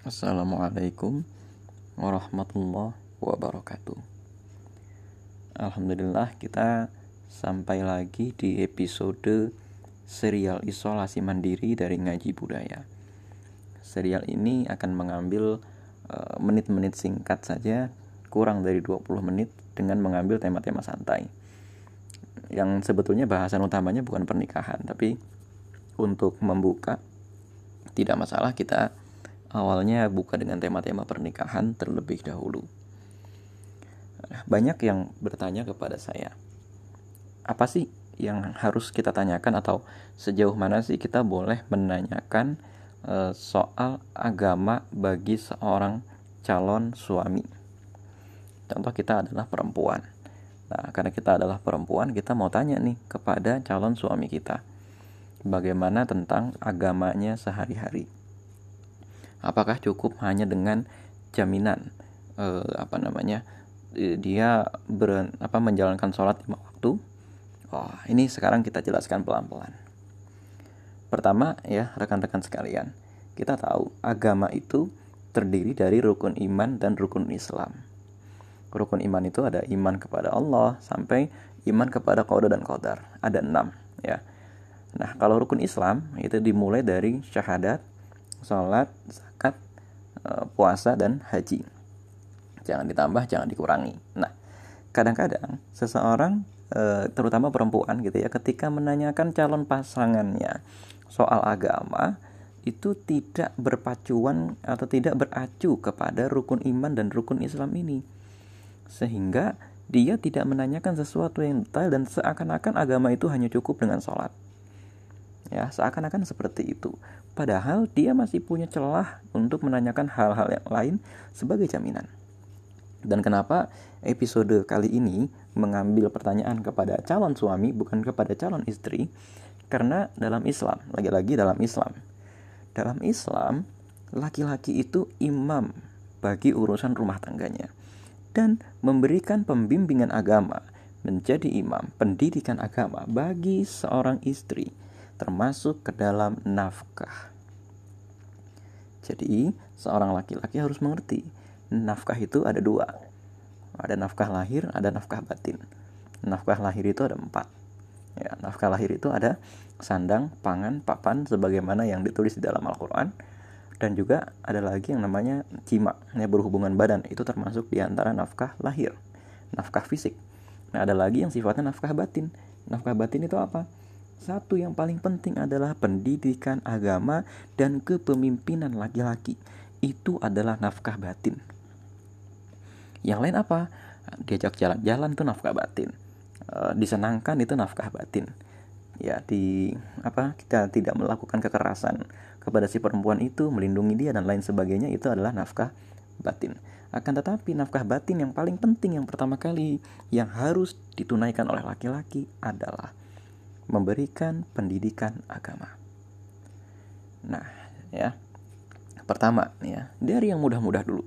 Assalamualaikum warahmatullahi wabarakatuh. Alhamdulillah kita sampai lagi di episode serial isolasi mandiri dari ngaji budaya. Serial ini akan mengambil eh, menit-menit singkat saja, kurang dari 20 menit dengan mengambil tema-tema santai. Yang sebetulnya bahasan utamanya bukan pernikahan, tapi untuk membuka tidak masalah kita awalnya buka dengan tema-tema pernikahan terlebih dahulu. Banyak yang bertanya kepada saya, apa sih yang harus kita tanyakan atau sejauh mana sih kita boleh menanyakan e, soal agama bagi seorang calon suami? Contoh kita adalah perempuan. Nah, karena kita adalah perempuan, kita mau tanya nih kepada calon suami kita bagaimana tentang agamanya sehari-hari. Apakah cukup hanya dengan jaminan eh, apa namanya dia ber, apa menjalankan sholat lima waktu? Oh, ini sekarang kita jelaskan pelan-pelan. Pertama ya rekan-rekan sekalian, kita tahu agama itu terdiri dari rukun iman dan rukun Islam. Rukun iman itu ada iman kepada Allah sampai iman kepada qada dan qadar. Ada enam ya. Nah, kalau rukun Islam itu dimulai dari syahadat, sholat, zakat, eh, puasa, dan haji. Jangan ditambah, jangan dikurangi. Nah, kadang-kadang seseorang, eh, terutama perempuan gitu ya, ketika menanyakan calon pasangannya soal agama, itu tidak berpacuan atau tidak beracu kepada rukun iman dan rukun Islam ini. Sehingga dia tidak menanyakan sesuatu yang detail dan seakan-akan agama itu hanya cukup dengan sholat ya seakan-akan seperti itu. Padahal dia masih punya celah untuk menanyakan hal-hal yang lain sebagai jaminan. Dan kenapa episode kali ini mengambil pertanyaan kepada calon suami bukan kepada calon istri? Karena dalam Islam lagi-lagi dalam Islam. Dalam Islam laki-laki itu imam bagi urusan rumah tangganya dan memberikan pembimbingan agama menjadi imam pendidikan agama bagi seorang istri termasuk ke dalam nafkah. Jadi, seorang laki-laki harus mengerti nafkah itu ada dua. Ada nafkah lahir, ada nafkah batin. Nafkah lahir itu ada empat. Ya, nafkah lahir itu ada sandang, pangan, papan, sebagaimana yang ditulis di dalam Al-Quran. Dan juga ada lagi yang namanya jima, ya, berhubungan badan. Itu termasuk di antara nafkah lahir, nafkah fisik. Nah, ada lagi yang sifatnya nafkah batin. Nafkah batin itu apa? Satu yang paling penting adalah pendidikan agama dan kepemimpinan laki-laki. Itu adalah nafkah batin. Yang lain apa? Diajak jalan-jalan itu nafkah batin. E, disenangkan itu nafkah batin. Ya, di apa? Kita tidak melakukan kekerasan kepada si perempuan itu, melindungi dia dan lain sebagainya itu adalah nafkah batin. Akan tetapi nafkah batin yang paling penting yang pertama kali yang harus ditunaikan oleh laki-laki adalah memberikan pendidikan agama. Nah, ya. Pertama, ya, dari yang mudah-mudah dulu.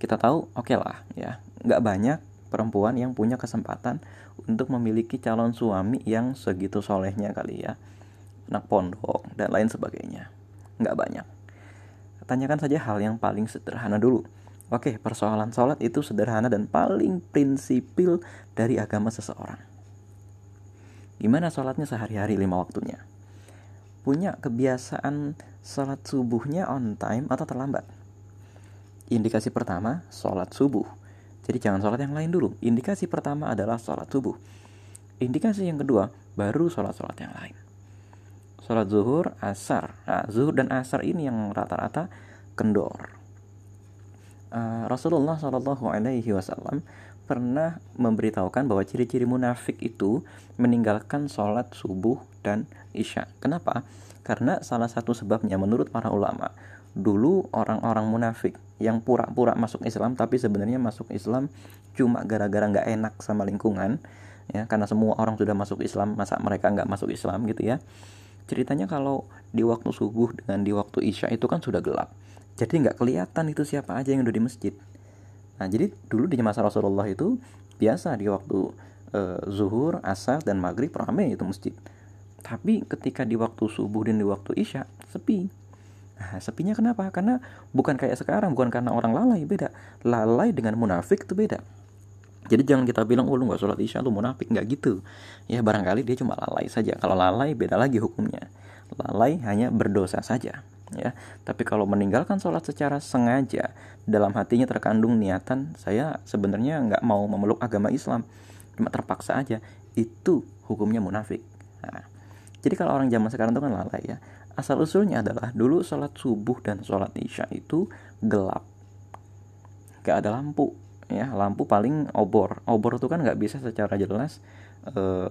Kita tahu, oke okay lah, ya, nggak banyak perempuan yang punya kesempatan untuk memiliki calon suami yang segitu solehnya kali ya, anak pondok dan lain sebagainya. Nggak banyak. Tanyakan saja hal yang paling sederhana dulu. Oke, persoalan sholat itu sederhana dan paling prinsipil dari agama seseorang Gimana sholatnya sehari-hari lima waktunya? Punya kebiasaan sholat subuhnya on time atau terlambat? Indikasi pertama, sholat subuh. Jadi jangan sholat yang lain dulu. Indikasi pertama adalah sholat subuh. Indikasi yang kedua, baru sholat-sholat yang lain. Sholat zuhur, asar. Nah, zuhur dan asar ini yang rata-rata kendor. Uh, Rasulullah Shallallahu Alaihi Wasallam pernah memberitahukan bahwa ciri-ciri munafik itu meninggalkan sholat subuh dan isya. Kenapa? Karena salah satu sebabnya menurut para ulama, dulu orang-orang munafik yang pura-pura masuk Islam tapi sebenarnya masuk Islam cuma gara-gara nggak enak sama lingkungan, ya karena semua orang sudah masuk Islam, masa mereka nggak masuk Islam gitu ya. Ceritanya kalau di waktu subuh dengan di waktu isya itu kan sudah gelap, jadi nggak kelihatan itu siapa aja yang udah di masjid Nah, jadi dulu di masa Rasulullah itu biasa di waktu e, zuhur, asar dan maghrib ramai itu masjid. Tapi ketika di waktu subuh dan di waktu isya sepi. Nah, sepinya kenapa? Karena bukan kayak sekarang, bukan karena orang lalai, beda. Lalai dengan munafik itu beda. Jadi jangan kita bilang, oh lu sholat isya, lu munafik. Nggak gitu. Ya barangkali dia cuma lalai saja. Kalau lalai beda lagi hukumnya. Lalai hanya berdosa saja. Ya. Tapi kalau meninggalkan sholat secara sengaja, dalam hatinya terkandung niatan, saya sebenarnya nggak mau memeluk agama Islam. Cuma terpaksa aja. Itu hukumnya munafik. Nah, jadi kalau orang zaman sekarang itu kan lalai ya asal usulnya adalah dulu sholat subuh dan sholat isya itu gelap gak ada lampu ya lampu paling obor obor itu kan nggak bisa secara jelas e,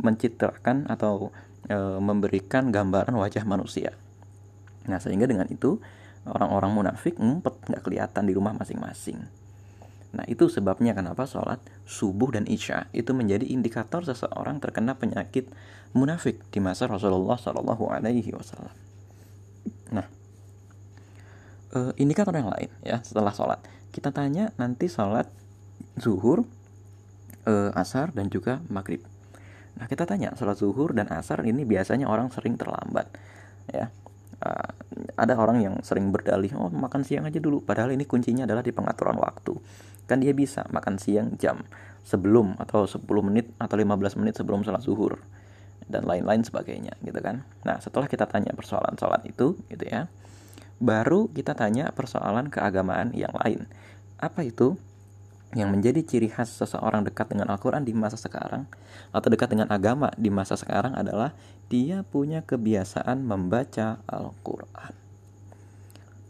mencitrakan atau e, memberikan gambaran wajah manusia nah sehingga dengan itu orang-orang munafik ngumpet nggak kelihatan di rumah masing-masing Nah, itu sebabnya kenapa sholat subuh dan isya itu menjadi indikator seseorang terkena penyakit munafik di masa Rasulullah Shallallahu Alaihi Wasallam. Nah, eh, indikator yang lain ya setelah sholat kita tanya nanti sholat zuhur, eh, asar dan juga maghrib. Nah, kita tanya sholat zuhur dan asar ini biasanya orang sering terlambat ya. Uh, ada orang yang sering berdalih, oh makan siang aja dulu. Padahal ini kuncinya adalah di pengaturan waktu. Kan dia bisa makan siang jam sebelum atau 10 menit atau 15 menit sebelum sholat zuhur dan lain-lain sebagainya gitu kan. Nah setelah kita tanya persoalan sholat itu gitu ya baru kita tanya persoalan keagamaan yang lain. Apa itu yang menjadi ciri khas seseorang dekat dengan Al-Quran di masa sekarang atau dekat dengan agama di masa sekarang adalah dia punya kebiasaan membaca Al-Quran.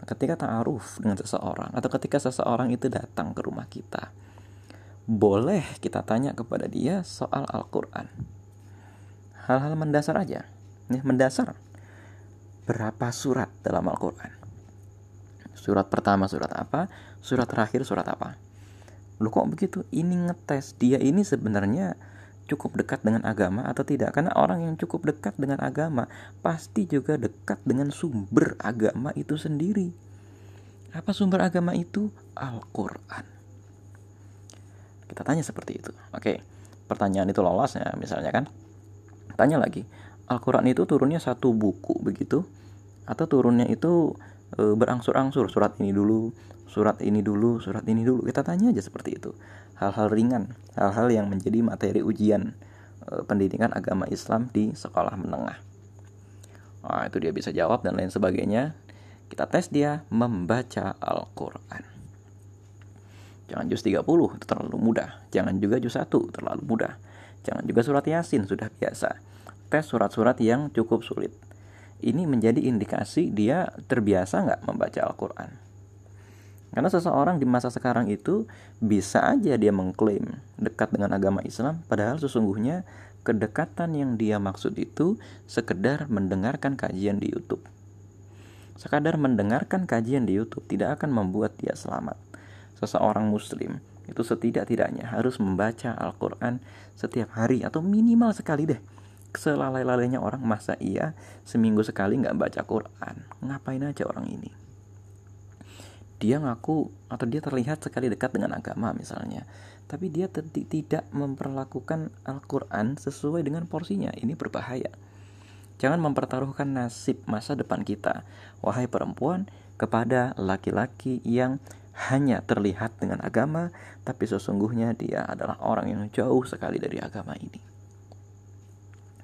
Ketika ta'aruf dengan seseorang atau ketika seseorang itu datang ke rumah kita boleh kita tanya kepada dia soal Al-Quran. Hal-hal mendasar aja. Nih mendasar. Berapa surat dalam Al-Quran? Surat pertama surat apa? Surat terakhir surat apa? Lu kok begitu? Ini ngetes. Dia ini sebenarnya cukup dekat dengan agama atau tidak? Karena orang yang cukup dekat dengan agama pasti juga dekat dengan sumber agama itu sendiri. Apa sumber agama itu? Al-Quran. Kita tanya seperti itu. Oke pertanyaan itu lolos ya misalnya kan? Tanya lagi Al-Quran itu turunnya satu buku begitu? Atau turunnya itu e, berangsur-angsur surat ini dulu surat ini dulu surat ini dulu? Kita tanya aja seperti itu hal-hal ringan, hal-hal yang menjadi materi ujian e, pendidikan agama Islam di sekolah menengah. Nah, itu dia bisa jawab dan lain sebagainya. Kita tes dia membaca Al-Qur'an. Jangan juz 30, itu terlalu mudah. Jangan juga juz 1, terlalu mudah. Jangan juga surat Yasin, sudah biasa. Tes surat-surat yang cukup sulit. Ini menjadi indikasi dia terbiasa nggak membaca Al-Quran. Karena seseorang di masa sekarang itu bisa aja dia mengklaim dekat dengan agama Islam, padahal sesungguhnya kedekatan yang dia maksud itu sekedar mendengarkan kajian di YouTube. Sekadar mendengarkan kajian di YouTube tidak akan membuat dia selamat. Seseorang muslim itu setidak-tidaknya harus membaca Al-Quran setiap hari atau minimal sekali deh. Selalai-lalainya orang masa iya seminggu sekali nggak baca Quran. Ngapain aja orang ini? Dia ngaku atau dia terlihat sekali dekat dengan agama misalnya. Tapi dia tidak memperlakukan Al-Quran sesuai dengan porsinya. Ini berbahaya. Jangan mempertaruhkan nasib masa depan kita wahai perempuan kepada laki-laki yang hanya terlihat dengan agama tapi sesungguhnya dia adalah orang yang jauh sekali dari agama ini.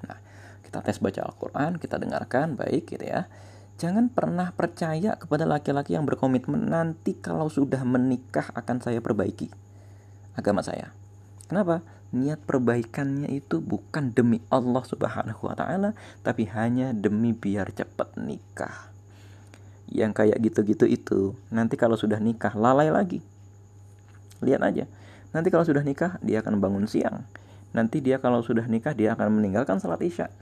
Nah kita tes baca Al-Quran kita dengarkan baik gitu ya Jangan pernah percaya kepada laki-laki yang berkomitmen nanti kalau sudah menikah akan saya perbaiki agama saya. Kenapa? Niat perbaikannya itu bukan demi Allah Subhanahu wa taala, tapi hanya demi biar cepat nikah. Yang kayak gitu-gitu itu nanti kalau sudah nikah lalai lagi. Lihat aja. Nanti kalau sudah nikah dia akan bangun siang. Nanti dia kalau sudah nikah dia akan meninggalkan salat Isya.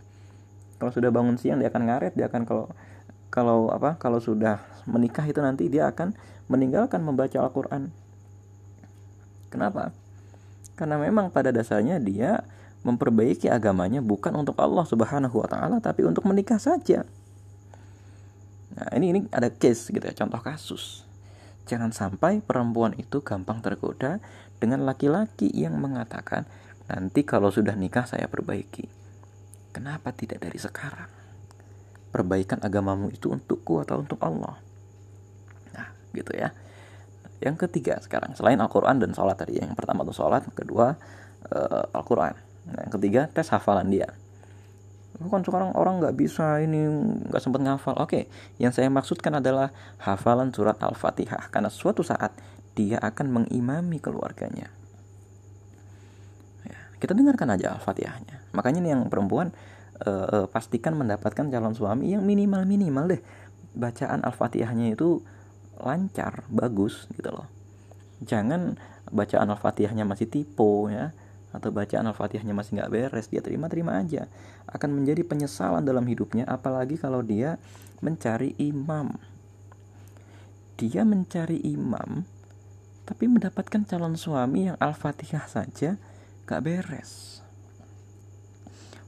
Kalau sudah bangun siang dia akan ngaret, dia akan kalau kalau apa kalau sudah menikah itu nanti dia akan meninggalkan membaca Al-Qur'an. Kenapa? Karena memang pada dasarnya dia memperbaiki agamanya bukan untuk Allah Subhanahu wa taala tapi untuk menikah saja. Nah, ini ini ada case gitu ya, contoh kasus. Jangan sampai perempuan itu gampang tergoda dengan laki-laki yang mengatakan, "Nanti kalau sudah nikah saya perbaiki." Kenapa tidak dari sekarang? Perbaikan agamamu itu untukku atau untuk Allah. Nah gitu ya. Yang ketiga sekarang selain Al-Quran dan sholat tadi yang pertama itu sholat kedua uh, Al-Quran. Nah, yang ketiga tes hafalan dia. Kan sekarang orang nggak bisa ini nggak sempat ngafal. Oke yang saya maksudkan adalah hafalan surat al-fatihah karena suatu saat dia akan mengimami keluarganya. Ya, kita dengarkan aja al-fatihahnya. Makanya nih yang perempuan uh, uh, pastikan mendapatkan calon suami yang minimal minimal deh bacaan al-fatihahnya itu lancar bagus gitu loh jangan bacaan al-fatihahnya masih tipe ya atau bacaan Al-Fatihahnya masih nggak beres, dia terima-terima aja. Akan menjadi penyesalan dalam hidupnya, apalagi kalau dia mencari imam. Dia mencari imam, tapi mendapatkan calon suami yang Al-Fatihah saja gak beres.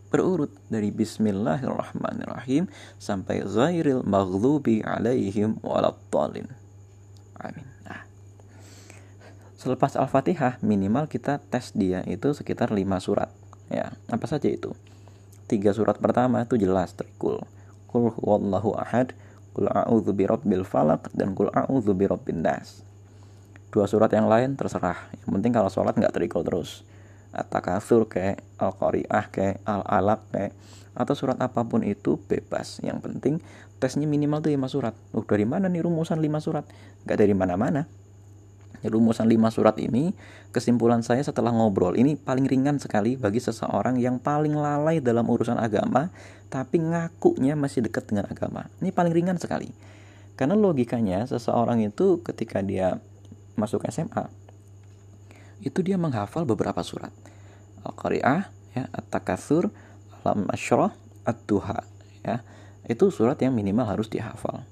Berurut dari Bismillahirrahmanirrahim sampai Zairil maghlubi alaihim walattalin. Amin. Selepas Al-Fatihah minimal kita tes dia itu sekitar 5 surat. Ya, apa saja itu? Tiga surat pertama itu jelas terikul. Kul huwallahu ahad, kul a'udzu birabbil falaq dan kul a'udzu birabbin nas. Dua surat yang lain terserah. Yang penting kalau sholat nggak terikul terus. At-takatsur kayak Al-Qari'ah kayak Al-Alaq kayak atau surat apa pun itu bebas. Yang penting tesnya minimal tuh 5 surat. Uh, dari mana nih rumusan 5 surat? Nggak dari mana-mana Rumusan lima surat ini, kesimpulan saya setelah ngobrol, ini paling ringan sekali bagi seseorang yang paling lalai dalam urusan agama, tapi ngakunya masih dekat dengan agama. Ini paling ringan sekali. Karena logikanya, seseorang itu ketika dia masuk SMA, itu dia menghafal beberapa surat. Al-Qari'ah, ya, At-Takatsur, Alam Asyrah, Ad-Duha, ya. Itu surat yang minimal harus dihafal.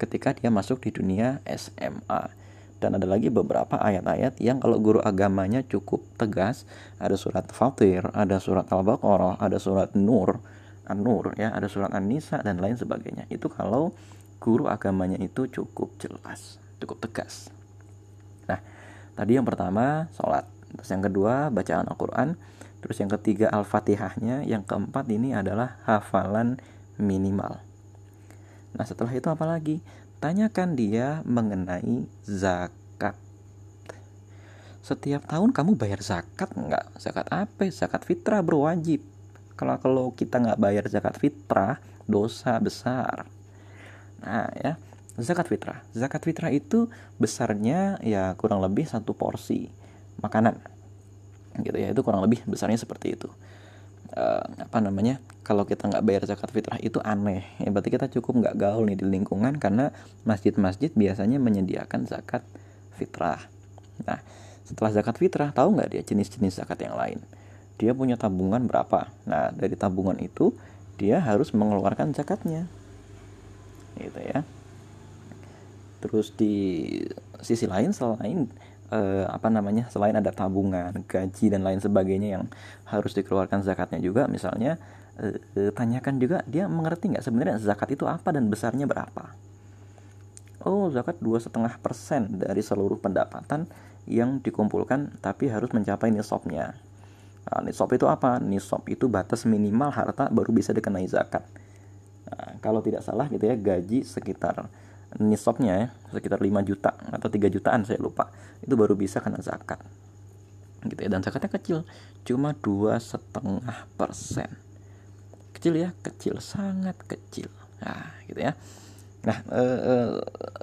Ketika dia masuk di dunia SMA dan ada lagi beberapa ayat-ayat yang kalau guru agamanya cukup tegas ada surat Fatir ada surat Al-Baqarah ada surat Nur An-Nur ya ada surat An-Nisa dan lain sebagainya itu kalau guru agamanya itu cukup jelas cukup tegas tadi yang pertama sholat terus yang kedua bacaan Al-Quran terus yang ketiga Al-Fatihahnya yang keempat ini adalah hafalan minimal nah setelah itu apa lagi Tanyakan dia mengenai zakat. Setiap tahun kamu bayar zakat nggak? Zakat apa? Zakat fitrah berwajib. Kalau kalau kita nggak bayar zakat fitrah, dosa besar. Nah ya, zakat fitrah. Zakat fitrah itu besarnya ya kurang lebih satu porsi makanan. Gitu ya, itu kurang lebih besarnya seperti itu. Uh, apa namanya kalau kita nggak bayar zakat fitrah itu aneh. Ya berarti kita cukup nggak gaul nih di lingkungan karena masjid-masjid biasanya menyediakan zakat fitrah. Nah setelah zakat fitrah tahu nggak dia jenis-jenis zakat yang lain? Dia punya tabungan berapa? Nah dari tabungan itu dia harus mengeluarkan zakatnya. Gitu ya terus di sisi lain selain eh, apa namanya selain ada tabungan gaji dan lain sebagainya yang harus dikeluarkan zakatnya juga misalnya eh, eh, tanyakan juga dia mengerti nggak sebenarnya zakat itu apa dan besarnya berapa. Oh zakat dua setengah persen dari seluruh pendapatan yang dikumpulkan tapi harus mencapai nisabnya. Nah, nisab itu apa? Nisab itu batas minimal harta baru bisa dikenai zakat. Nah, kalau tidak salah gitu ya gaji sekitar nisabnya ya sekitar 5 juta atau 3 jutaan saya lupa. Itu baru bisa kena zakat. Gitu ya dan zakatnya kecil cuma dua setengah persen. Kecil ya kecil sangat kecil. Nah gitu ya. Nah e, e,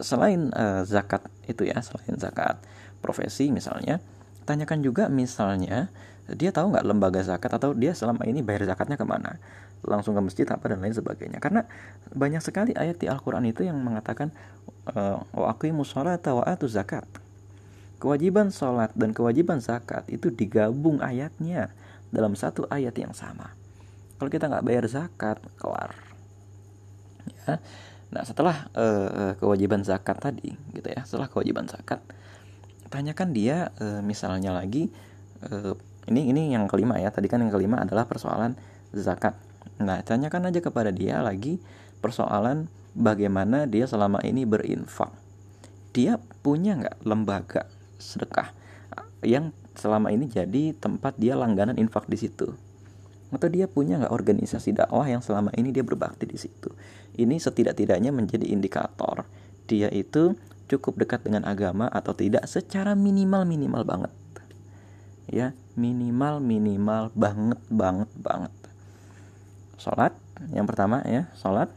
selain e, zakat itu ya selain zakat profesi misalnya tanyakan juga misalnya dia tahu nggak lembaga zakat atau dia selama ini bayar zakatnya ke mana langsung ke masjid apa dan lain sebagainya. Karena banyak sekali ayat di Al-Quran itu yang mengatakan eh, wa aqimus sholata wa atu zakat. Kewajiban sholat dan kewajiban zakat itu digabung ayatnya dalam satu ayat yang sama. Kalau kita nggak bayar zakat kelar. Ya. Nah setelah uh, kewajiban zakat tadi gitu ya setelah kewajiban zakat tanyakan dia uh, misalnya lagi uh, ini ini yang kelima ya tadi kan yang kelima adalah persoalan zakat Nah, tanyakan aja kepada dia lagi persoalan bagaimana dia selama ini berinfak. Dia punya nggak lembaga sedekah yang selama ini jadi tempat dia langganan infak di situ. atau dia punya nggak organisasi dakwah yang selama ini dia berbakti di situ ini setidak-tidaknya menjadi indikator dia itu cukup dekat dengan agama atau tidak secara minimal minimal banget ya minimal minimal banget banget banget sholat yang pertama ya sholat.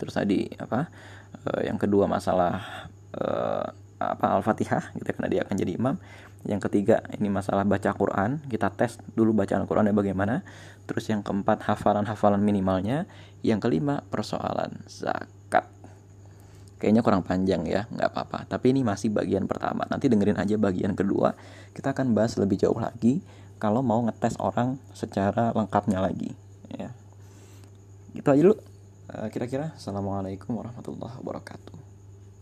Terus tadi apa e, yang kedua masalah e, apa al-fatihah gitu karena dia akan jadi imam. Yang ketiga ini masalah baca Quran kita tes dulu bacaan Qurannya bagaimana. Terus yang keempat hafalan-hafalan minimalnya. Yang kelima persoalan zakat. Kayaknya kurang panjang ya nggak apa-apa. Tapi ini masih bagian pertama. Nanti dengerin aja bagian kedua. Kita akan bahas lebih jauh lagi kalau mau ngetes orang secara lengkapnya lagi gitu aja dulu. Eh, kira-kira assalamualaikum warahmatullahi wabarakatuh